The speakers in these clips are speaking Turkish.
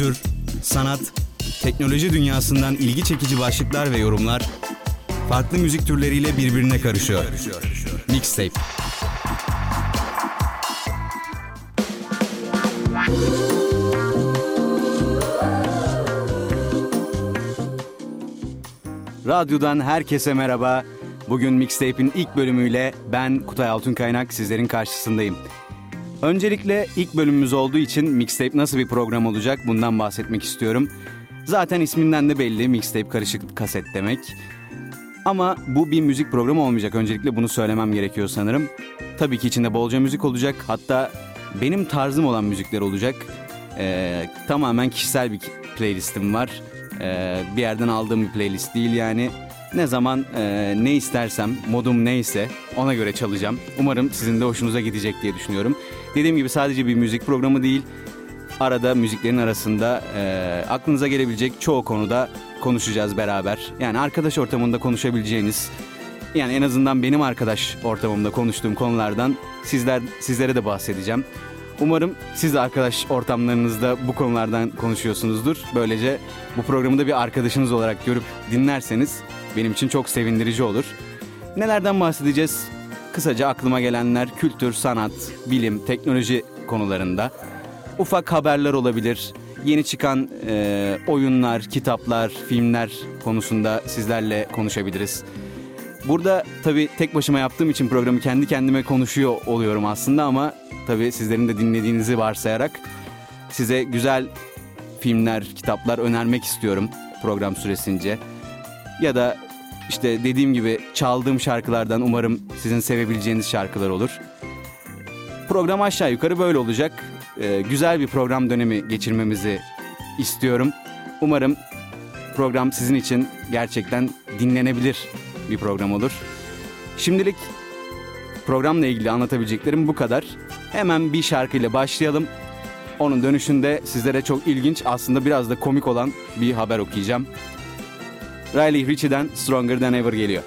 kültür, sanat, teknoloji dünyasından ilgi çekici başlıklar ve yorumlar farklı müzik türleriyle birbirine karışıyor. Mixtape. Radyodan herkese merhaba. Bugün Mixtape'in ilk bölümüyle ben Kutay Altunkaynak sizlerin karşısındayım. Öncelikle ilk bölümümüz olduğu için Mixtape nasıl bir program olacak bundan bahsetmek istiyorum. Zaten isminden de belli Mixtape karışık kaset demek. Ama bu bir müzik programı olmayacak. Öncelikle bunu söylemem gerekiyor sanırım. Tabii ki içinde bolca müzik olacak. Hatta benim tarzım olan müzikler olacak. Ee, tamamen kişisel bir playlistim var. Ee, bir yerden aldığım bir playlist değil yani. Ne zaman e, ne istersem, modum neyse ona göre çalacağım. Umarım sizin de hoşunuza gidecek diye düşünüyorum. Dediğim gibi sadece bir müzik programı değil. Arada müziklerin arasında e, aklınıza gelebilecek çoğu konuda konuşacağız beraber. Yani arkadaş ortamında konuşabileceğiniz, yani en azından benim arkadaş ortamımda konuştuğum konulardan sizler sizlere de bahsedeceğim. Umarım siz de arkadaş ortamlarınızda bu konulardan konuşuyorsunuzdur. Böylece bu programı da bir arkadaşınız olarak görüp dinlerseniz benim için çok sevindirici olur. Nelerden bahsedeceğiz? Kısaca aklıma gelenler kültür, sanat, bilim, teknoloji konularında. Ufak haberler olabilir. Yeni çıkan e, oyunlar, kitaplar, filmler konusunda sizlerle konuşabiliriz. Burada tabii tek başıma yaptığım için programı kendi kendime konuşuyor oluyorum aslında ama tabii sizlerin de dinlediğinizi varsayarak size güzel filmler, kitaplar önermek istiyorum program süresince. Ya da işte dediğim gibi çaldığım şarkılardan umarım sizin sevebileceğiniz şarkılar olur. Program aşağı yukarı böyle olacak. Ee, güzel bir program dönemi geçirmemizi istiyorum. Umarım program sizin için gerçekten dinlenebilir bir program olur. Şimdilik programla ilgili anlatabileceklerim bu kadar. Hemen bir şarkıyla başlayalım. Onun dönüşünde sizlere çok ilginç aslında biraz da komik olan bir haber okuyacağım. Riley Ritchie'den Stronger Than Ever geliyor.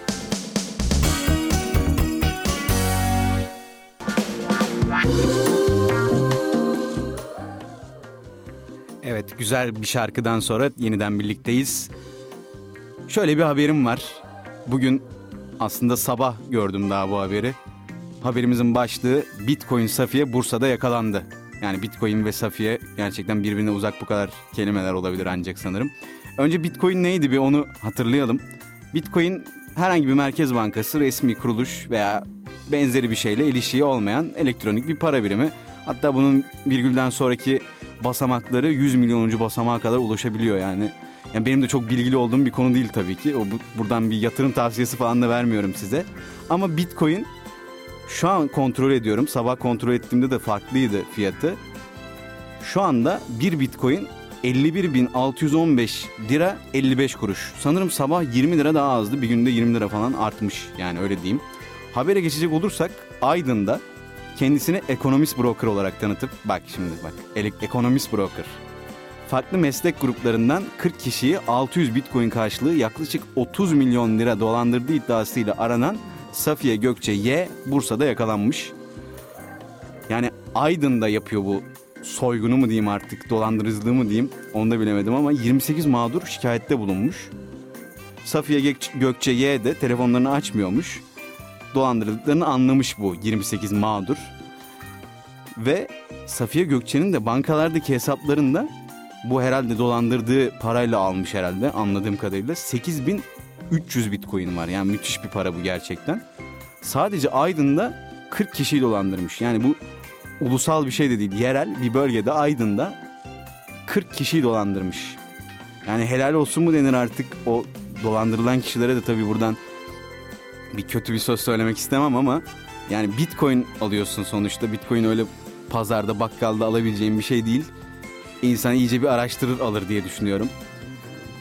Evet güzel bir şarkıdan sonra yeniden birlikteyiz. Şöyle bir haberim var. Bugün aslında sabah gördüm daha bu haberi. Haberimizin başlığı Bitcoin Safiye Bursa'da yakalandı. Yani Bitcoin ve Safiye gerçekten birbirine uzak bu kadar kelimeler olabilir ancak sanırım. Önce Bitcoin neydi bir onu hatırlayalım. Bitcoin herhangi bir merkez bankası, resmi kuruluş veya benzeri bir şeyle ilişiği olmayan elektronik bir para birimi. Hatta bunun virgülden sonraki basamakları 100 milyonuncu basamağa kadar ulaşabiliyor yani. Yani benim de çok bilgili olduğum bir konu değil tabii ki. O bu, buradan bir yatırım tavsiyesi falan da vermiyorum size. Ama Bitcoin şu an kontrol ediyorum. Sabah kontrol ettiğimde de farklıydı fiyatı. Şu anda bir Bitcoin 51.615 lira 55 kuruş. Sanırım sabah 20 lira daha azdı. Bir günde 20 lira falan artmış. Yani öyle diyeyim. Habere geçecek olursak Aydın'da kendisini ekonomist broker olarak tanıtıp bak şimdi bak ekonomist broker. Farklı meslek gruplarından 40 kişiyi 600 bitcoin karşılığı yaklaşık 30 milyon lira dolandırdığı iddiasıyla aranan Safiye Gökçe Y Bursa'da yakalanmış. Yani Aydın'da yapıyor bu soygunu mu diyeyim artık dolandırıcılığı mı diyeyim onu da bilemedim ama 28 mağdur şikayette bulunmuş. Safiye Gökçe Y de telefonlarını açmıyormuş. Dolandırıldıklarını anlamış bu 28 mağdur. Ve Safiye Gökçe'nin de bankalardaki hesaplarında bu herhalde dolandırdığı parayla almış herhalde anladığım kadarıyla 8300 bitcoin var. Yani müthiş bir para bu gerçekten. Sadece Aydın'da 40 kişiyi dolandırmış. Yani bu ulusal bir şey de değil. Yerel bir bölgede Aydın'da 40 kişiyi dolandırmış. Yani helal olsun mu denir artık o dolandırılan kişilere de tabii buradan bir kötü bir söz söylemek istemem ama yani bitcoin alıyorsun sonuçta. Bitcoin öyle pazarda bakkalda alabileceğin bir şey değil. İnsan iyice bir araştırır alır diye düşünüyorum.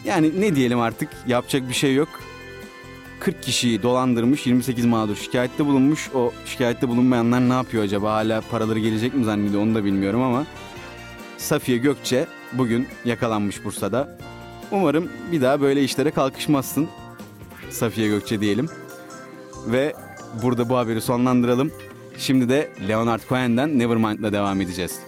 Yani ne diyelim artık yapacak bir şey yok. 40 kişiyi dolandırmış, 28 mağdur şikayette bulunmuş. O şikayette bulunmayanlar ne yapıyor acaba? Hala paraları gelecek mi zannediyor onu da bilmiyorum ama Safiye Gökçe bugün yakalanmış Bursa'da. Umarım bir daha böyle işlere kalkışmazsın. Safiye Gökçe diyelim. Ve burada bu haberi sonlandıralım. Şimdi de Leonard Cohen'den Nevermind'la devam edeceğiz.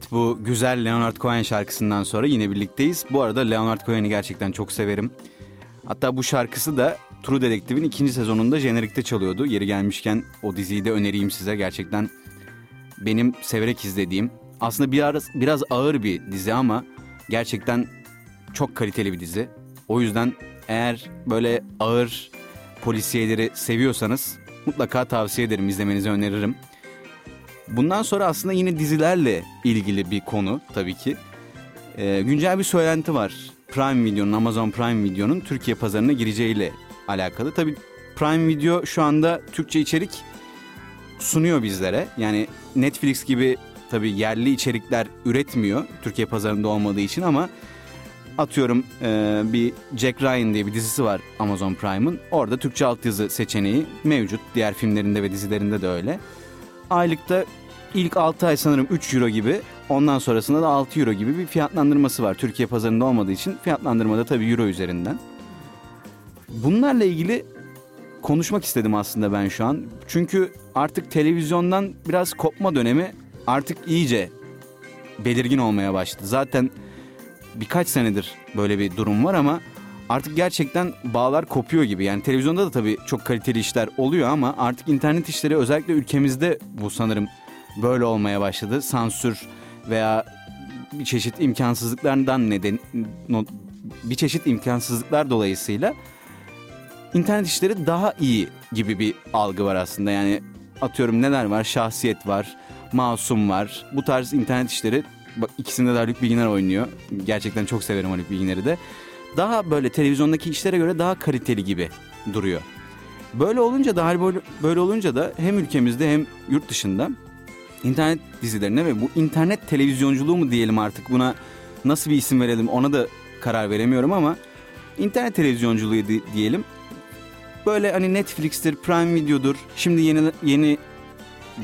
Evet bu güzel Leonard Cohen şarkısından sonra yine birlikteyiz. Bu arada Leonard Cohen'i gerçekten çok severim. Hatta bu şarkısı da True Detective'in ikinci sezonunda jenerikte çalıyordu. Yeri gelmişken o diziyi de önereyim size. Gerçekten benim severek izlediğim. Aslında biraz, biraz ağır bir dizi ama gerçekten çok kaliteli bir dizi. O yüzden eğer böyle ağır polisiyeleri seviyorsanız mutlaka tavsiye ederim, izlemenizi öneririm. Bundan sonra aslında yine dizilerle ilgili bir konu tabii ki. Ee, güncel bir söylenti var. Prime Video'nun, Amazon Prime Video'nun Türkiye pazarına gireceğiyle alakalı. Tabii Prime Video şu anda Türkçe içerik sunuyor bizlere. Yani Netflix gibi tabii yerli içerikler üretmiyor Türkiye pazarında olmadığı için ama atıyorum e, bir Jack Ryan diye bir dizisi var Amazon Prime'ın. Orada Türkçe altyazı seçeneği mevcut. Diğer filmlerinde ve dizilerinde de öyle. Aylıkta ilk 6 ay sanırım 3 euro gibi ondan sonrasında da 6 euro gibi bir fiyatlandırması var. Türkiye pazarında olmadığı için fiyatlandırma da tabii euro üzerinden. Bunlarla ilgili konuşmak istedim aslında ben şu an. Çünkü artık televizyondan biraz kopma dönemi artık iyice belirgin olmaya başladı. Zaten birkaç senedir böyle bir durum var ama artık gerçekten bağlar kopuyor gibi. Yani televizyonda da tabii çok kaliteli işler oluyor ama artık internet işleri özellikle ülkemizde bu sanırım böyle olmaya başladı. Sansür veya bir çeşit imkansızlıklardan neden bir çeşit imkansızlıklar dolayısıyla internet işleri daha iyi gibi bir algı var aslında. Yani atıyorum neler var? Şahsiyet var, masum var. Bu tarz internet işleri bak ikisinde de Haluk Bilginer oynuyor. Gerçekten çok severim Haluk Bilginer'i de. Daha böyle televizyondaki işlere göre daha kaliteli gibi duruyor. Böyle olunca da böyle olunca da hem ülkemizde hem yurt dışında internet dizilerine ve bu internet televizyonculuğu mu diyelim artık buna nasıl bir isim verelim ona da karar veremiyorum ama internet televizyonculuğu diyelim. Böyle hani Netflix'tir, Prime Video'dur. Şimdi yeni yeni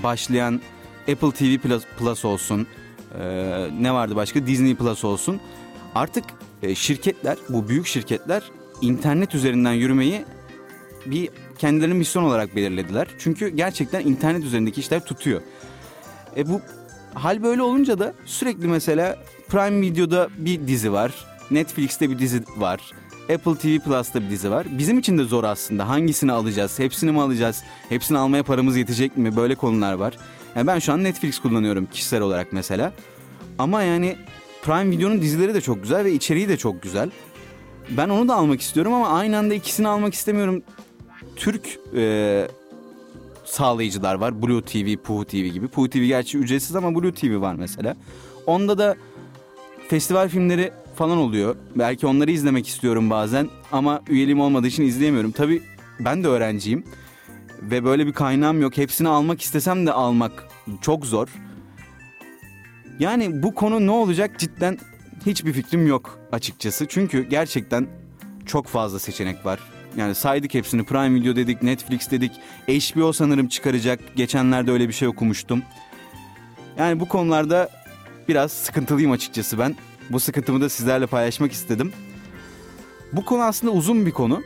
başlayan Apple TV Plus, Plus olsun. Ee, ne vardı başka? Disney Plus olsun. Artık e, şirketler, bu büyük şirketler internet üzerinden yürümeyi bir kendilerinin misyon olarak belirlediler. Çünkü gerçekten internet üzerindeki işler tutuyor. E bu hal böyle olunca da sürekli mesela Prime Video'da bir dizi var. Netflix'te bir dizi var. Apple TV Plus'ta bir dizi var. Bizim için de zor aslında. Hangisini alacağız? Hepsini mi alacağız? Hepsini almaya paramız yetecek mi? Böyle konular var. Yani ben şu an Netflix kullanıyorum kişisel olarak mesela. Ama yani Prime Video'nun dizileri de çok güzel ve içeriği de çok güzel. Ben onu da almak istiyorum ama aynı anda ikisini almak istemiyorum. Türk e, sağlayıcılar var. Blue TV, Puhu TV gibi. Puhu TV gerçi ücretsiz ama Blue TV var mesela. Onda da festival filmleri falan oluyor. Belki onları izlemek istiyorum bazen ama üyeliğim olmadığı için izleyemiyorum. Tabii ben de öğrenciyim ve böyle bir kaynağım yok. Hepsini almak istesem de almak çok zor. Yani bu konu ne olacak cidden hiçbir fikrim yok açıkçası. Çünkü gerçekten çok fazla seçenek var. Yani saydık hepsini Prime Video dedik, Netflix dedik. HBO sanırım çıkaracak. Geçenlerde öyle bir şey okumuştum. Yani bu konularda biraz sıkıntılıyım açıkçası ben. Bu sıkıntımı da sizlerle paylaşmak istedim. Bu konu aslında uzun bir konu.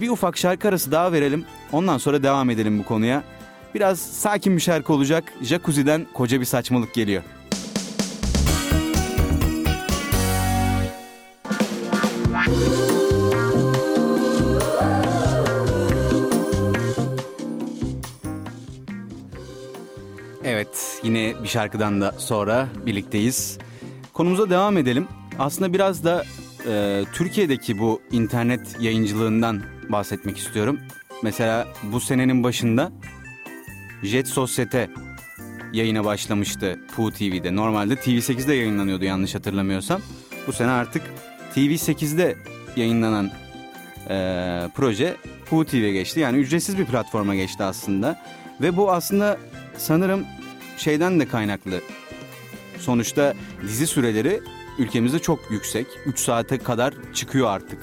Bir ufak şarkı arası daha verelim. Ondan sonra devam edelim bu konuya. Biraz sakin bir şarkı olacak. Jacuzzi'den koca bir saçmalık geliyor. Yine bir şarkıdan da sonra birlikteyiz. Konumuza devam edelim. Aslında biraz da e, Türkiye'deki bu internet yayıncılığından bahsetmek istiyorum. Mesela bu senenin başında Jet Sosyete yayına başlamıştı Pu TV'de. Normalde TV8'de yayınlanıyordu yanlış hatırlamıyorsam. Bu sene artık TV8'de yayınlanan e, proje Pu TV'ye geçti. Yani ücretsiz bir platforma geçti aslında. Ve bu aslında sanırım şeyden de kaynaklı. Sonuçta dizi süreleri ülkemizde çok yüksek. 3 saate kadar çıkıyor artık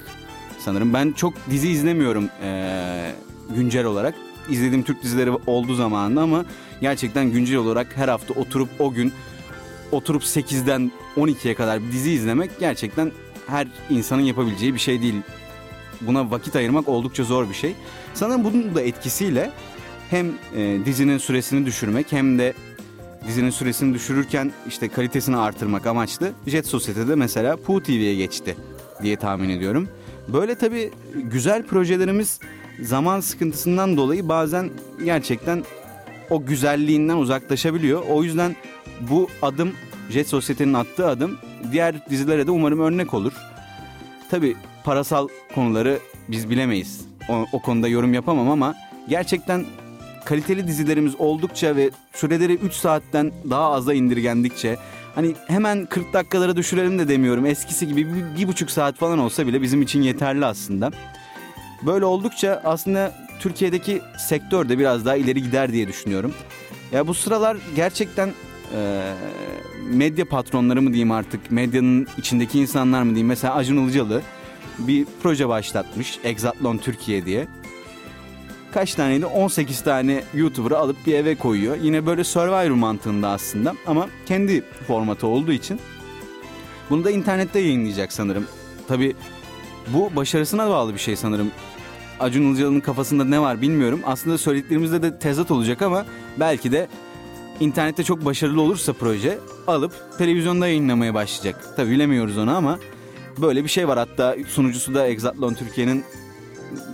sanırım. Ben çok dizi izlemiyorum ee, güncel olarak. İzlediğim Türk dizileri oldu zamanında ama gerçekten güncel olarak her hafta oturup o gün oturup 8'den 12'ye kadar bir dizi izlemek gerçekten her insanın yapabileceği bir şey değil. Buna vakit ayırmak oldukça zor bir şey. Sanırım bunun da etkisiyle hem e, dizinin süresini düşürmek hem de dizinin süresini düşürürken işte kalitesini artırmak amaçlı Jet Society'de mesela Pooh TV'ye geçti diye tahmin ediyorum. Böyle tabii güzel projelerimiz zaman sıkıntısından dolayı bazen gerçekten o güzelliğinden uzaklaşabiliyor. O yüzden bu adım Jet Society'nin attığı adım diğer dizilere de umarım örnek olur. Tabii parasal konuları biz bilemeyiz. O, o konuda yorum yapamam ama gerçekten kaliteli dizilerimiz oldukça ve süreleri 3 saatten daha aza indirgendikçe hani hemen 40 dakikalara düşürelim de demiyorum. Eskisi gibi bir, bir buçuk saat falan olsa bile bizim için yeterli aslında. Böyle oldukça aslında Türkiye'deki sektör de biraz daha ileri gider diye düşünüyorum. Ya bu sıralar gerçekten e, medya patronları mı diyeyim artık, medyanın içindeki insanlar mı diyeyim. Mesela Acun Ilıcalı bir proje başlatmış, Exatlon Türkiye diye. Kaç taneydi? 18 tane YouTuber'ı alıp bir eve koyuyor. Yine böyle Survivor mantığında aslında ama kendi formatı olduğu için. Bunu da internette yayınlayacak sanırım. Tabii bu başarısına bağlı bir şey sanırım. Acun Ilıcalı'nın kafasında ne var bilmiyorum. Aslında söylediklerimizde de tezat olacak ama belki de internette çok başarılı olursa proje alıp televizyonda yayınlamaya başlayacak. Tabii bilemiyoruz onu ama böyle bir şey var. Hatta sunucusu da Exatlon Türkiye'nin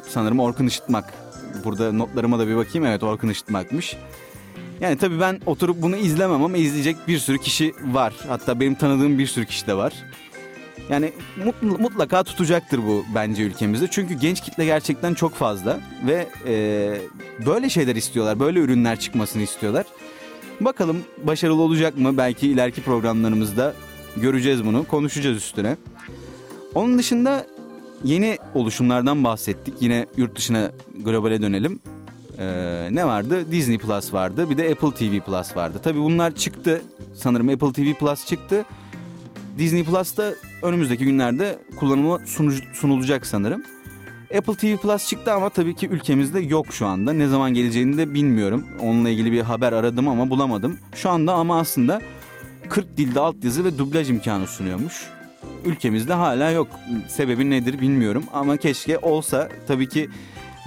sanırım Orkun Işıtmak. Burada notlarıma da bir bakayım. Evet Orkun Işıtmak'mış. Yani tabii ben oturup bunu izlemem ama izleyecek bir sürü kişi var. Hatta benim tanıdığım bir sürü kişi de var. Yani mutlaka tutacaktır bu bence ülkemizde. Çünkü genç kitle gerçekten çok fazla ve e, böyle şeyler istiyorlar. Böyle ürünler çıkmasını istiyorlar. Bakalım başarılı olacak mı? Belki ileriki programlarımızda göreceğiz bunu. Konuşacağız üstüne. Onun dışında yeni oluşumlardan bahsettik. Yine yurt dışına globale dönelim. Ee, ne vardı? Disney Plus vardı. Bir de Apple TV Plus vardı. Tabii bunlar çıktı. Sanırım Apple TV Plus çıktı. Disney Plus da önümüzdeki günlerde kullanıma sunulacak sanırım. Apple TV Plus çıktı ama tabii ki ülkemizde yok şu anda. Ne zaman geleceğini de bilmiyorum. Onunla ilgili bir haber aradım ama bulamadım. Şu anda ama aslında 40 dilde altyazı ve dublaj imkanı sunuyormuş. Ülkemizde hala yok. Sebebi nedir bilmiyorum ama keşke olsa. Tabii ki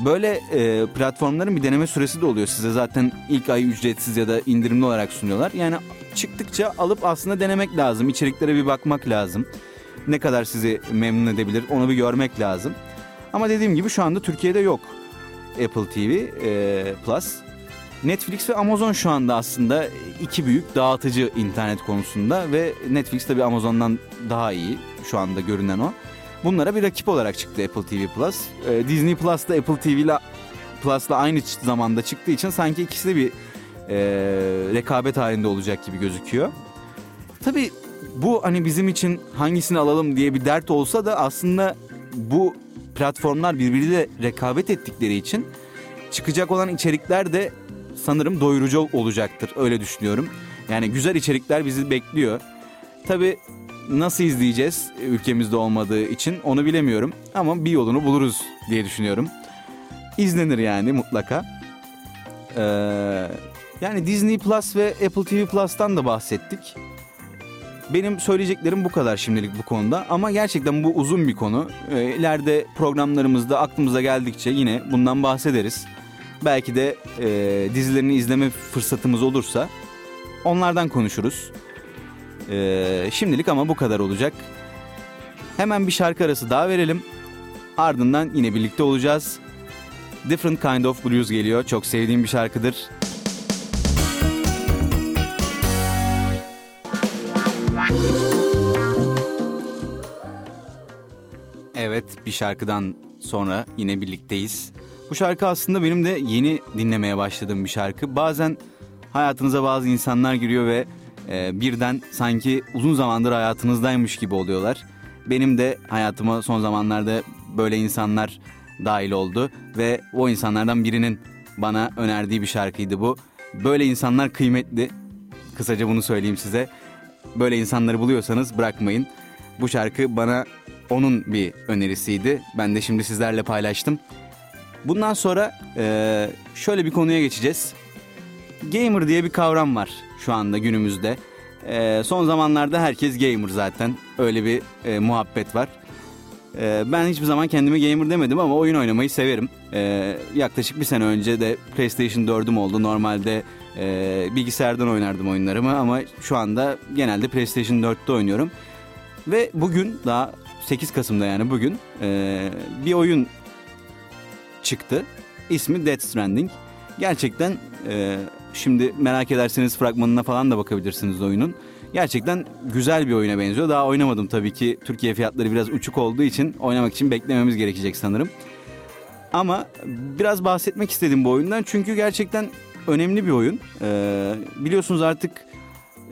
böyle e, platformların bir deneme süresi de oluyor. Size zaten ilk ay ücretsiz ya da indirimli olarak sunuyorlar. Yani çıktıkça alıp aslında denemek lazım. İçeriklere bir bakmak lazım. Ne kadar sizi memnun edebilir onu bir görmek lazım. Ama dediğim gibi şu anda Türkiye'de yok Apple TV e, Plus. Netflix ve Amazon şu anda aslında iki büyük dağıtıcı internet konusunda ve Netflix tabi Amazon'dan daha iyi şu anda görünen o. Bunlara bir rakip olarak çıktı Apple TV Plus. E, Disney Plus da Apple TV ile Plus'la aynı zamanda çıktığı için sanki ikisi de bir e, rekabet halinde olacak gibi gözüküyor. Tabi bu hani bizim için hangisini alalım diye bir dert olsa da aslında bu platformlar birbiriyle rekabet ettikleri için çıkacak olan içerikler de sanırım doyurucu olacaktır. Öyle düşünüyorum. Yani güzel içerikler bizi bekliyor. Tabi nasıl izleyeceğiz ülkemizde olmadığı için onu bilemiyorum. Ama bir yolunu buluruz diye düşünüyorum. İzlenir yani mutlaka. Ee, yani Disney Plus ve Apple TV Plus'tan da bahsettik. Benim söyleyeceklerim bu kadar şimdilik bu konuda ama gerçekten bu uzun bir konu. E, ileride programlarımızda aklımıza geldikçe yine bundan bahsederiz. Belki de e, dizilerini izleme fırsatımız olursa onlardan konuşuruz. E, şimdilik ama bu kadar olacak. Hemen bir şarkı arası daha verelim. Ardından yine birlikte olacağız. Different Kind of Blues geliyor. Çok sevdiğim bir şarkıdır. Evet bir şarkıdan sonra yine birlikteyiz. Bu şarkı aslında benim de yeni dinlemeye başladığım bir şarkı. Bazen hayatınıza bazı insanlar giriyor ve e, birden sanki uzun zamandır hayatınızdaymış gibi oluyorlar. Benim de hayatıma son zamanlarda böyle insanlar dahil oldu ve o insanlardan birinin bana önerdiği bir şarkıydı bu. Böyle insanlar kıymetli. Kısaca bunu söyleyeyim size. Böyle insanları buluyorsanız bırakmayın. Bu şarkı bana onun bir önerisiydi. Ben de şimdi sizlerle paylaştım. Bundan sonra e, şöyle bir konuya geçeceğiz. Gamer diye bir kavram var şu anda günümüzde. E, son zamanlarda herkes gamer zaten. Öyle bir e, muhabbet var. E, ben hiçbir zaman kendime gamer demedim ama oyun oynamayı severim. E, yaklaşık bir sene önce de PlayStation 4'üm oldu. Normalde E, bilgisayardan oynardım oyunlarımı ama şu anda genelde PlayStation 4'te oynuyorum. Ve bugün daha 8 Kasım'da yani bugün e, bir oyun çıktı. İsmi Death Stranding. Gerçekten e, şimdi merak ederseniz fragmanına falan da bakabilirsiniz oyunun. Gerçekten güzel bir oyuna benziyor. Daha oynamadım tabii ki. Türkiye fiyatları biraz uçuk olduğu için oynamak için beklememiz gerekecek sanırım. Ama biraz bahsetmek istedim bu oyundan çünkü gerçekten önemli bir oyun. Ee, biliyorsunuz artık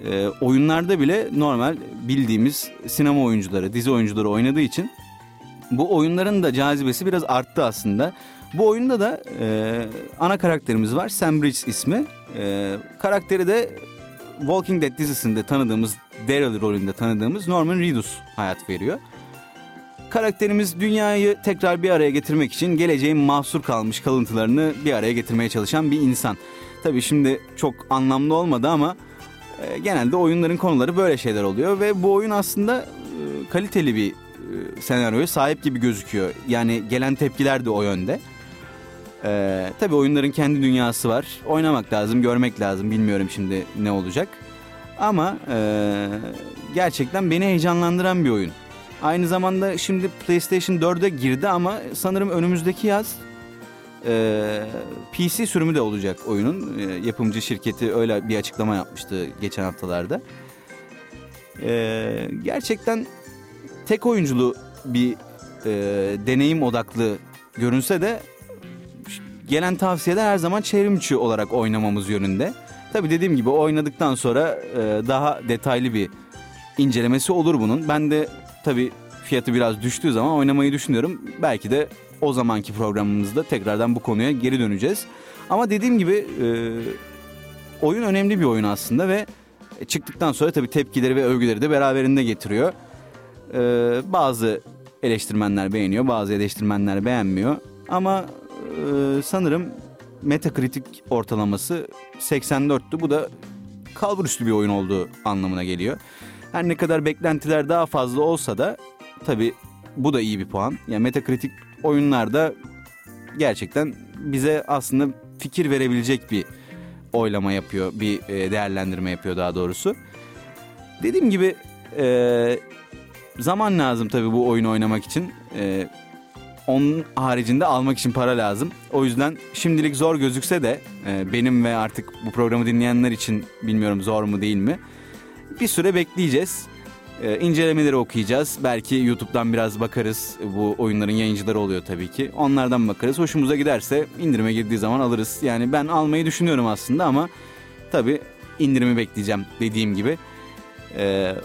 e, oyunlarda bile normal bildiğimiz sinema oyuncuları, dizi oyuncuları oynadığı için bu oyunların da cazibesi biraz arttı aslında. Bu oyunda da e, ana karakterimiz var. Sam Bridges ismi. E, karakteri de Walking Dead dizisinde tanıdığımız Daryl rolünde tanıdığımız Norman Reedus hayat veriyor. Karakterimiz dünyayı tekrar bir araya getirmek için geleceğin mahsur kalmış kalıntılarını bir araya getirmeye çalışan bir insan. Tabii şimdi çok anlamlı olmadı ama e, genelde oyunların konuları böyle şeyler oluyor ve bu oyun aslında e, kaliteli bir e, senaryoya sahip gibi gözüküyor. Yani gelen tepkiler de o yönde. Ee, tabii oyunların kendi dünyası var. Oynamak lazım, görmek lazım. Bilmiyorum şimdi ne olacak. Ama e, gerçekten beni heyecanlandıran bir oyun. Aynı zamanda şimdi PlayStation 4'e girdi ama sanırım önümüzdeki yaz e, PC sürümü de olacak oyunun. E, yapımcı şirketi öyle bir açıklama yapmıştı geçen haftalarda. E, gerçekten tek oyunculu bir e, deneyim odaklı görünse de gelen tavsiyeler her zaman çevrimçi olarak oynamamız yönünde. Tabi dediğim gibi oynadıktan sonra e, daha detaylı bir incelemesi olur bunun. Ben de tabi fiyatı biraz düştüğü zaman oynamayı düşünüyorum. Belki de o zamanki programımızda tekrardan bu konuya geri döneceğiz. Ama dediğim gibi e, oyun önemli bir oyun aslında ve çıktıktan sonra tabi tepkileri ve övgüleri de beraberinde getiriyor. E, bazı eleştirmenler beğeniyor, bazı eleştirmenler beğenmiyor. Ama e, sanırım Metacritic ortalaması 84'tü. Bu da kalburüstü bir oyun olduğu anlamına geliyor. Her ne kadar beklentiler daha fazla olsa da tabi bu da iyi bir puan. Yani Metacritic oyunlarda gerçekten bize aslında fikir verebilecek bir oylama yapıyor, bir e, değerlendirme yapıyor daha doğrusu. Dediğim gibi e, zaman lazım tabii bu oyunu oynamak için. E, onun haricinde almak için para lazım. O yüzden şimdilik zor gözükse de e, benim ve artık bu programı dinleyenler için bilmiyorum zor mu değil mi? Bir süre bekleyeceğiz. E, incelemeleri okuyacağız. Belki YouTube'dan biraz bakarız. Bu oyunların yayıncıları oluyor tabii ki. Onlardan bakarız. Hoşumuza giderse indirime girdiği zaman alırız. Yani ben almayı düşünüyorum aslında ama tabii indirimi bekleyeceğim dediğim gibi. E,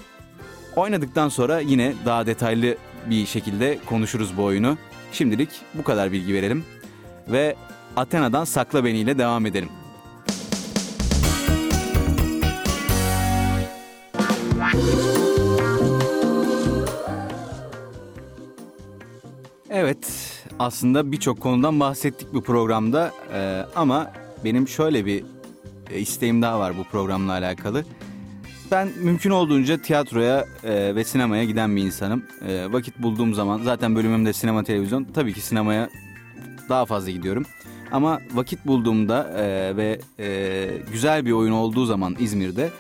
oynadıktan sonra yine daha detaylı bir şekilde konuşuruz bu oyunu. Şimdilik bu kadar bilgi verelim ve Athena'dan Sakla Beni ile devam edelim. Evet, aslında birçok konudan bahsettik bu programda ee, ama benim şöyle bir e, isteğim daha var bu programla alakalı. Ben mümkün olduğunca tiyatroya e, ve sinemaya giden bir insanım. E, vakit bulduğum zaman zaten bölümümde sinema televizyon tabii ki sinemaya daha fazla gidiyorum. Ama vakit bulduğumda e, ve e, güzel bir oyun olduğu zaman İzmir'de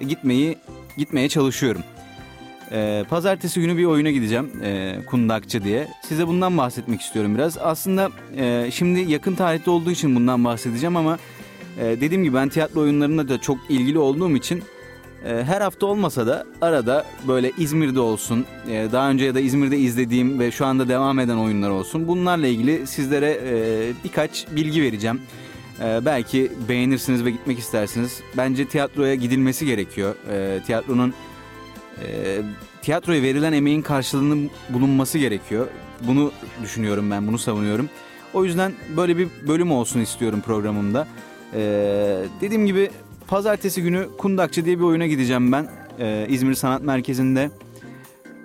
e, gitmeyi gitmeye çalışıyorum. E, pazartesi günü bir oyuna gideceğim e, Kundakçı diye. Size bundan bahsetmek istiyorum biraz. Aslında e, şimdi yakın tarihte olduğu için bundan bahsedeceğim ama e, dediğim gibi ben tiyatro oyunlarına da çok ilgili olduğum için her hafta olmasa da arada böyle İzmir'de olsun, e, daha önce ya da İzmir'de izlediğim ve şu anda devam eden oyunlar olsun. Bunlarla ilgili sizlere e, birkaç bilgi vereceğim. E, belki beğenirsiniz ve gitmek istersiniz. Bence tiyatroya gidilmesi gerekiyor. Tiyatronun tiyatroya verilen emeğin karşılığının bulunması gerekiyor. Bunu düşünüyorum ben, bunu savunuyorum. O yüzden böyle bir bölüm olsun istiyorum programımda. dediğim gibi Pazartesi günü Kundakçı diye bir oyuna gideceğim ben. Ee, İzmir Sanat Merkezi'nde.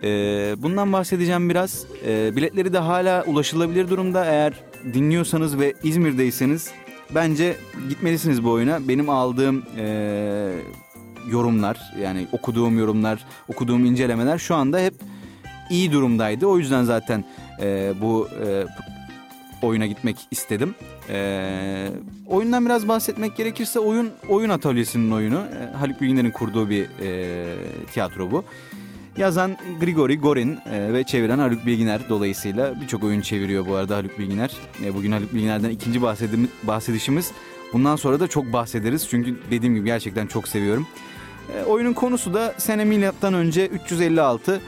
Ee, bundan bahsedeceğim biraz. Ee, biletleri de hala ulaşılabilir durumda. Eğer dinliyorsanız ve İzmir'deyseniz bence gitmelisiniz bu oyuna. Benim aldığım e, yorumlar yani okuduğum yorumlar, okuduğum incelemeler şu anda hep iyi durumdaydı. O yüzden zaten e, bu e, oyuna gitmek istedim. Ee, oyundan biraz bahsetmek gerekirse oyun oyun atölyesinin oyunu. Ee, Haluk Bilginer'in kurduğu bir e, tiyatro bu. Yazan Grigori Gorin e, ve çeviren Haluk Bilginer dolayısıyla birçok oyun çeviriyor bu arada Haluk Bilginer. E, bugün Haluk Bilginer'den ikinci bahsedim, bahsedişimiz. Bundan sonra da çok bahsederiz çünkü dediğim gibi gerçekten çok seviyorum. E, oyunun konusu da sene milattan önce 356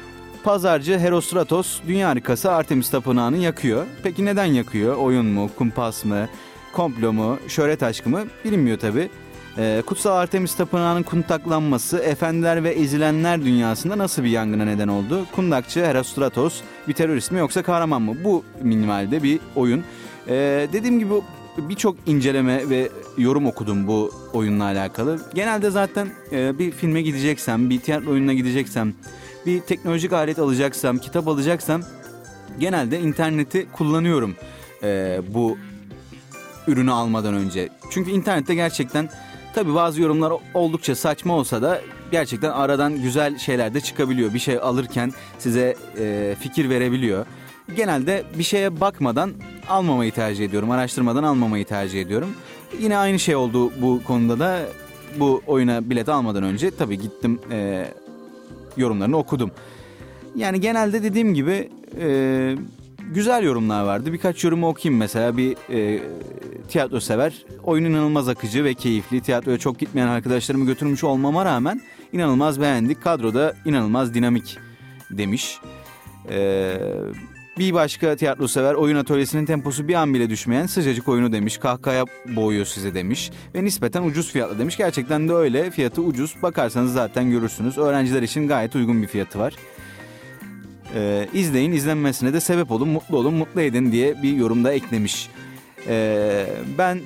pazarcı Herostratos dünya harikası Artemis Tapınağı'nı yakıyor. Peki neden yakıyor? Oyun mu, kumpas mı, komplo mu, şöhret aşkı mı bilinmiyor tabi. Ee, Kutsal Artemis Tapınağı'nın kuntaklanması efendiler ve ezilenler dünyasında nasıl bir yangına neden oldu? Kundakçı Herostratos bir terörist mi yoksa kahraman mı? Bu minimalde bir oyun. Ee, dediğim gibi birçok inceleme ve yorum okudum bu oyunla alakalı. Genelde zaten e, bir filme gideceksem, bir tiyatro oyununa gideceksem, bir teknolojik alet alacaksam, kitap alacaksam genelde interneti kullanıyorum e, bu ürünü almadan önce. Çünkü internette gerçekten tabi bazı yorumlar oldukça saçma olsa da gerçekten aradan güzel şeyler de çıkabiliyor. Bir şey alırken size e, fikir verebiliyor. Genelde bir şeye bakmadan almamayı tercih ediyorum. Araştırmadan almamayı tercih ediyorum. Yine aynı şey oldu bu konuda da bu oyuna bilet almadan önce tabii gittim e, yorumlarını okudum. Yani genelde dediğim gibi e, güzel yorumlar vardı. Birkaç yorumu okuyayım mesela bir e, tiyatro sever. Oyun inanılmaz akıcı ve keyifli. Tiyatroya çok gitmeyen arkadaşlarımı götürmüş olmama rağmen inanılmaz beğendik. Kadroda inanılmaz dinamik demiş. Eee bir başka tiyatro sever oyun atölyesinin temposu bir an bile düşmeyen sıcacık oyunu demiş. Kahkaya boğuyor size demiş. Ve nispeten ucuz fiyatlı demiş. Gerçekten de öyle. Fiyatı ucuz. Bakarsanız zaten görürsünüz. Öğrenciler için gayet uygun bir fiyatı var. Ee, izleyin, izlenmesine de sebep olun, mutlu olun, mutlu edin diye bir yorumda eklemiş. Ee, ben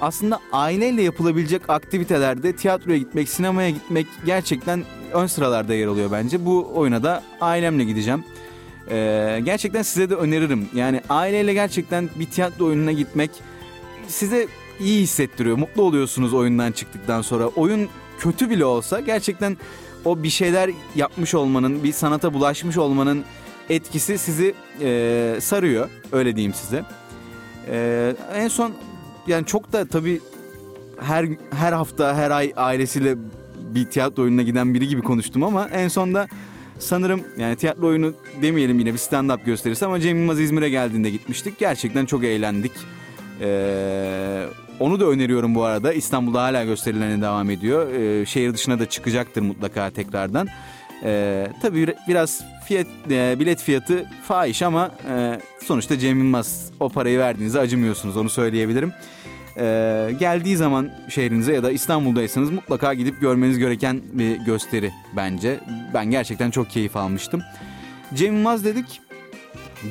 aslında aileyle yapılabilecek aktivitelerde tiyatroya gitmek, sinemaya gitmek gerçekten ön sıralarda yer alıyor bence. Bu oyuna da ailemle gideceğim. Ee, gerçekten size de öneririm. Yani aileyle gerçekten bir tiyatro oyununa gitmek size iyi hissettiriyor. Mutlu oluyorsunuz oyundan çıktıktan sonra. Oyun kötü bile olsa gerçekten o bir şeyler yapmış olmanın, bir sanata bulaşmış olmanın etkisi sizi e, sarıyor. Öyle diyeyim size. E, en son yani çok da tabii her her hafta her ay ailesiyle bir tiyatro oyununa giden biri gibi konuştum ama en sonda sanırım yani tiyatro oyunu demeyelim yine bir stand-up gösterisi ama Cem Yılmaz İzmir'e geldiğinde gitmiştik. Gerçekten çok eğlendik. Ee, onu da öneriyorum bu arada. İstanbul'da hala gösterilerine devam ediyor. Ee, şehir dışına da çıkacaktır mutlaka tekrardan. Ee, tabii biraz fiyat, e, bilet fiyatı fahiş ama e, sonuçta Cem Yılmaz o parayı verdiğinizde acımıyorsunuz onu söyleyebilirim. Ee, geldiği zaman şehrinize ya da İstanbul'daysanız mutlaka gidip görmeniz gereken bir gösteri bence. Ben gerçekten çok keyif almıştım. Cem Yılmaz dedik.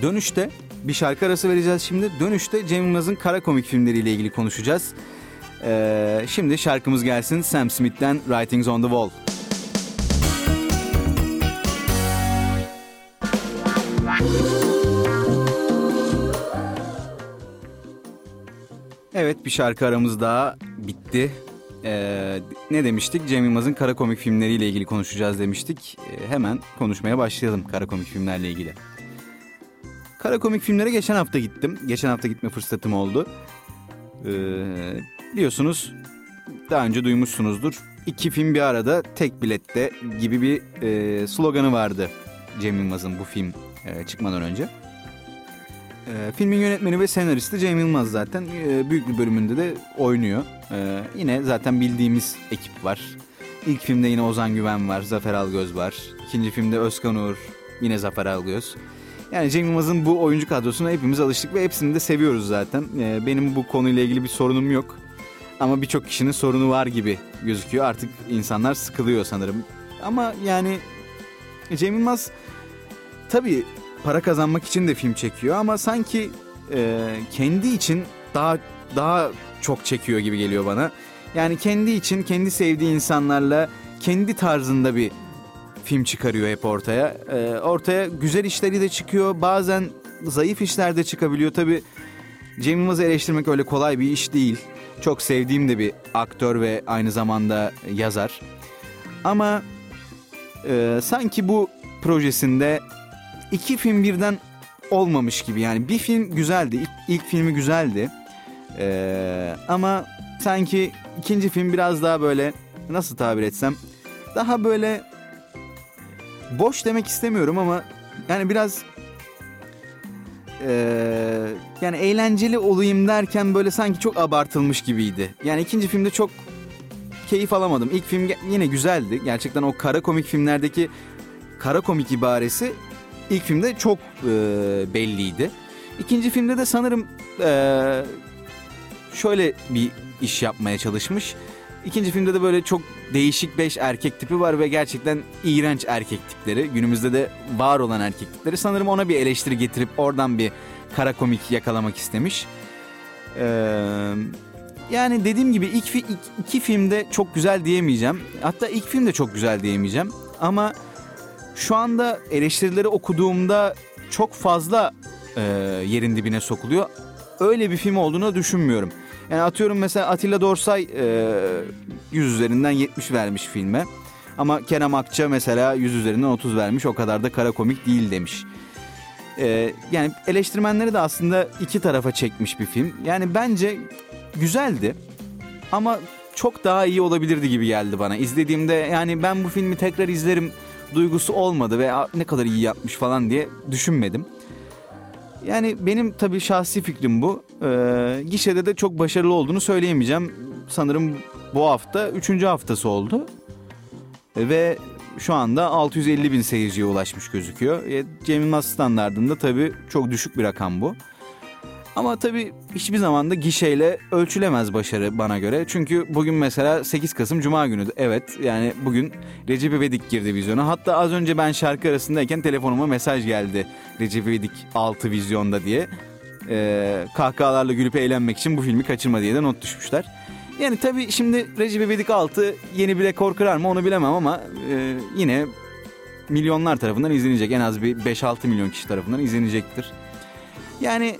Dönüşte bir şarkı arası vereceğiz şimdi. Dönüşte Cem Yılmaz'ın kara komik filmleriyle ilgili konuşacağız. Ee, şimdi şarkımız gelsin Sam Smith'ten Writings on the Wall. Evet bir şarkı aramız daha bitti. Ee, ne demiştik? Cem Yılmaz'ın kara komik filmleriyle ilgili konuşacağız demiştik. Ee, hemen konuşmaya başlayalım kara komik filmlerle ilgili. Kara komik filmlere geçen hafta gittim. Geçen hafta gitme fırsatım oldu. Ee, biliyorsunuz daha önce duymuşsunuzdur. İki film bir arada tek bilette gibi bir e, sloganı vardı Cem Yılmaz'ın bu film e, çıkmadan önce. E, filmin yönetmeni ve senaristi Cem Yılmaz zaten e, büyük bir bölümünde de oynuyor. E, yine zaten bildiğimiz ekip var. İlk filmde yine Ozan Güven var, Zafer Algöz var. İkinci filmde Özkan Uğur, yine Zafer Algöz. Yani Cem Yılmaz'ın bu oyuncu kadrosuna hepimiz alıştık ve hepsini de seviyoruz zaten. E, benim bu konuyla ilgili bir sorunum yok. Ama birçok kişinin sorunu var gibi gözüküyor. Artık insanlar sıkılıyor sanırım. Ama yani Cem Yılmaz tabii para kazanmak için de film çekiyor ama sanki e, kendi için daha daha çok çekiyor gibi geliyor bana. Yani kendi için, kendi sevdiği insanlarla kendi tarzında bir film çıkarıyor hep ortaya. E, ortaya güzel işleri de çıkıyor. Bazen zayıf işler de çıkabiliyor. Tabii Cem Yılmaz'ı eleştirmek öyle kolay bir iş değil. Çok sevdiğim de bir aktör ve aynı zamanda yazar. Ama e, sanki bu projesinde iki film birden olmamış gibi. Yani bir film güzeldi. İlk, ilk filmi güzeldi. Ee, ama sanki ikinci film biraz daha böyle nasıl tabir etsem daha böyle boş demek istemiyorum ama yani biraz ee, yani eğlenceli olayım derken böyle sanki çok abartılmış gibiydi. Yani ikinci filmde çok keyif alamadım. İlk film yine güzeldi. Gerçekten o kara komik filmlerdeki kara komik ibaresi ilk filmde çok e, belliydi. İkinci filmde de sanırım e, şöyle bir iş yapmaya çalışmış. İkinci filmde de böyle çok değişik beş erkek tipi var ve gerçekten iğrenç erkek tipleri. Günümüzde de var olan erkek tipleri. Sanırım ona bir eleştiri getirip oradan bir kara komik yakalamak istemiş. Ee, yani dediğim gibi ilk, ilk iki filmde çok güzel diyemeyeceğim. Hatta ilk film de çok güzel diyemeyeceğim. Ama şu anda eleştirileri okuduğumda çok fazla e, yerin dibine sokuluyor. Öyle bir film olduğunu düşünmüyorum. Yani atıyorum mesela Atilla Dorsay e, 100 üzerinden 70 vermiş filme. Ama Kerem Akça mesela 100 üzerinden 30 vermiş. O kadar da kara komik değil demiş. E, yani eleştirmenleri de aslında iki tarafa çekmiş bir film. Yani bence güzeldi. Ama çok daha iyi olabilirdi gibi geldi bana. İzlediğimde yani ben bu filmi tekrar izlerim duygusu olmadı ve ne kadar iyi yapmış falan diye düşünmedim. Yani benim tabii şahsi fikrim bu. Ee, gişede de çok başarılı olduğunu söyleyemeyeceğim. Sanırım bu hafta üçüncü haftası oldu. Ve şu anda 650 bin seyirciye ulaşmış gözüküyor. E, Cem Yılmaz standartında tabii çok düşük bir rakam bu. Ama tabii hiçbir zaman da gişeyle ölçülemez başarı bana göre. Çünkü bugün mesela 8 Kasım Cuma günü. Evet yani bugün Recep İvedik girdi vizyona. Hatta az önce ben şarkı arasındayken telefonuma mesaj geldi. Recep İvedik 6 vizyonda diye. Ee, kahkahalarla gülüp eğlenmek için bu filmi kaçırma diye de not düşmüşler. Yani tabii şimdi Recep İvedik 6 yeni bir rekor kırar mı onu bilemem ama e, yine milyonlar tarafından izlenecek. En az bir 5-6 milyon kişi tarafından izlenecektir. Yani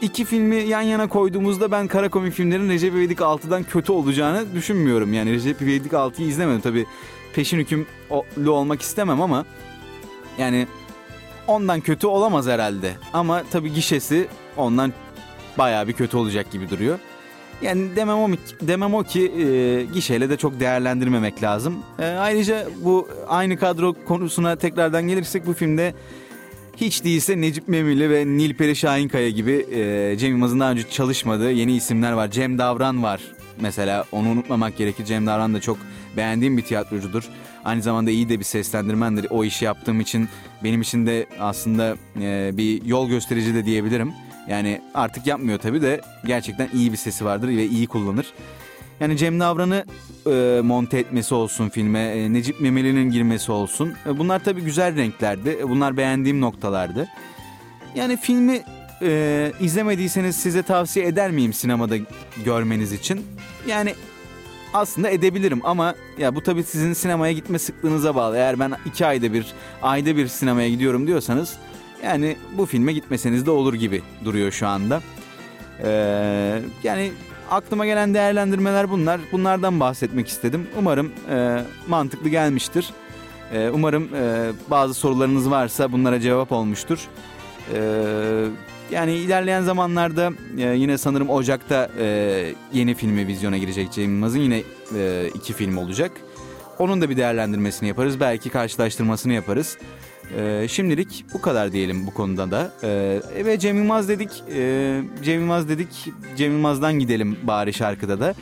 iki filmi yan yana koyduğumuzda ben kara komik filmlerin Recep İvedik 6'dan kötü olacağını düşünmüyorum. Yani Recep İvedik 6'yı izlemedim tabi peşin hükümlü olmak istemem ama yani ondan kötü olamaz herhalde. Ama tabi gişesi ondan bayağı bir kötü olacak gibi duruyor. Yani demem o, demem o ki e, gişeyle de çok değerlendirmemek lazım. E, ayrıca bu aynı kadro konusuna tekrardan gelirsek bu filmde hiç değilse Necip Memili ve Nilperi Şahinkaya gibi e, Cem Yılmaz'ın daha önce çalışmadığı yeni isimler var. Cem Davran var mesela onu unutmamak gerekir. Cem Davran da çok beğendiğim bir tiyatrocudur. Aynı zamanda iyi de bir seslendirmendir. O işi yaptığım için benim için de aslında e, bir yol gösterici de diyebilirim. Yani artık yapmıyor tabii de gerçekten iyi bir sesi vardır ve iyi kullanır. Yani Cem Davran'ı e, monte etmesi olsun filme, e, Necip Memeli'nin girmesi olsun. E, bunlar tabii güzel renklerdi. E, bunlar beğendiğim noktalardı. Yani filmi e, izlemediyseniz size tavsiye eder miyim sinemada görmeniz için? Yani aslında edebilirim ama ya bu tabii sizin sinemaya gitme sıklığınıza bağlı. Eğer ben iki ayda bir, ayda bir sinemaya gidiyorum diyorsanız yani bu filme gitmeseniz de olur gibi duruyor şu anda. Ee, yani aklıma gelen değerlendirmeler bunlar. Bunlardan bahsetmek istedim. Umarım e, mantıklı gelmiştir. E, umarım e, bazı sorularınız varsa bunlara cevap olmuştur. E, yani ilerleyen zamanlarda e, yine sanırım Ocak'ta e, yeni filmi vizyona girecek Cem Yılmaz'ın yine e, iki film olacak. Onun da bir değerlendirmesini yaparız. Belki karşılaştırmasını yaparız. Ee, şimdilik bu kadar diyelim bu konuda da. Ee, ve Cem Yılmaz dedik. E, Cem Yılmaz dedik. Cem Yılmaz'dan gidelim bari şarkıda da.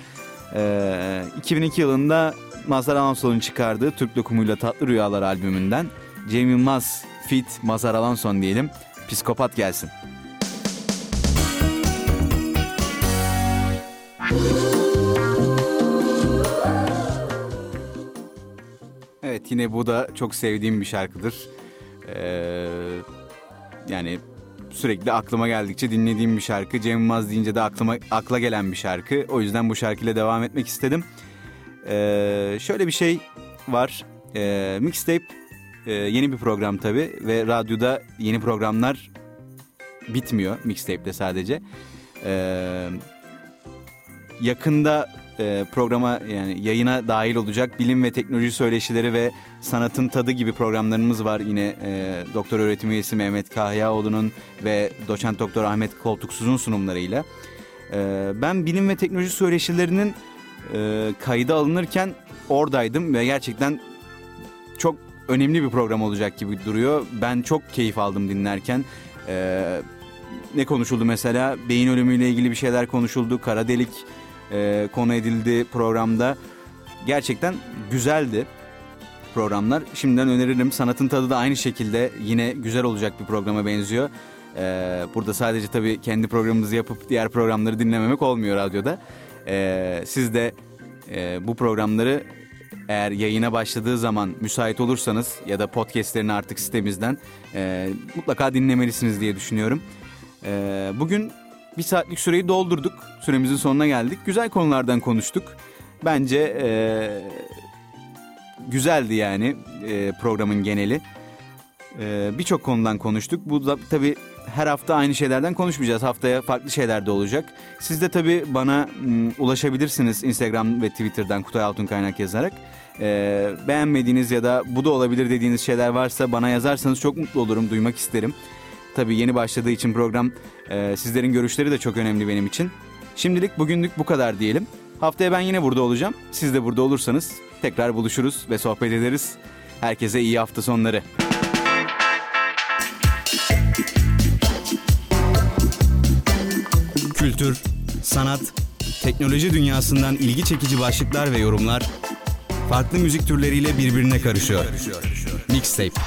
Ee, 2002 yılında Mazhar Alanso'nun çıkardığı Türk Lokumuyla Tatlı Rüyalar albümünden Cem Yılmaz fit Mazhar Alanson diyelim. Psikopat gelsin. Evet yine bu da çok sevdiğim bir şarkıdır. Ee, yani sürekli aklıma geldikçe dinlediğim bir şarkı. Cem Yılmaz deyince de aklıma akla gelen bir şarkı. O yüzden bu şarkıyla devam etmek istedim. Ee, şöyle bir şey var. Ee, mixtape e, yeni bir program tabii ve radyoda yeni programlar bitmiyor mixtape'de sadece. Ee, yakında e, programa yani yayına dahil olacak bilim ve teknoloji söyleşileri ve sanatın tadı gibi programlarımız var. Yine e, doktor öğretim üyesi Mehmet Kahyaoğlu'nun ve doçent doktor Ahmet Koltuksuz'un sunumlarıyla. E, ben bilim ve teknoloji söyleşilerinin e, kayda alınırken oradaydım ve gerçekten çok önemli bir program olacak gibi duruyor. Ben çok keyif aldım dinlerken. E, ne konuşuldu mesela? Beyin ölümüyle ilgili bir şeyler konuşuldu. Kara delik e, konu edildi programda. Gerçekten güzeldi programlar. Şimdiden öneririm. Sanatın tadı da aynı şekilde yine güzel olacak bir programa benziyor. Ee, burada sadece tabii kendi programımızı yapıp diğer programları dinlememek olmuyor radyoda. Ee, siz de e, bu programları eğer yayına başladığı zaman müsait olursanız ya da podcastlerini artık sitemizden e, mutlaka dinlemelisiniz diye düşünüyorum. E, bugün bir saatlik süreyi doldurduk. Süremizin sonuna geldik. Güzel konulardan konuştuk. Bence e, güzeldi yani e, programın geneli. E, Birçok konudan konuştuk. Bu da tabii her hafta aynı şeylerden konuşmayacağız. Haftaya farklı şeyler de olacak. Siz de tabii bana m, ulaşabilirsiniz Instagram ve Twitter'dan Kutay Altun Kaynak yazarak. E, beğenmediğiniz ya da bu da olabilir dediğiniz şeyler varsa bana yazarsanız çok mutlu olurum, duymak isterim. Tabii yeni başladığı için program e, sizlerin görüşleri de çok önemli benim için. Şimdilik bugünlük bu kadar diyelim. Haftaya ben yine burada olacağım. Siz de burada olursanız tekrar buluşuruz ve sohbet ederiz. Herkese iyi hafta sonları. Kültür, sanat, teknoloji dünyasından ilgi çekici başlıklar ve yorumlar farklı müzik türleriyle birbirine karışıyor. Mixtape.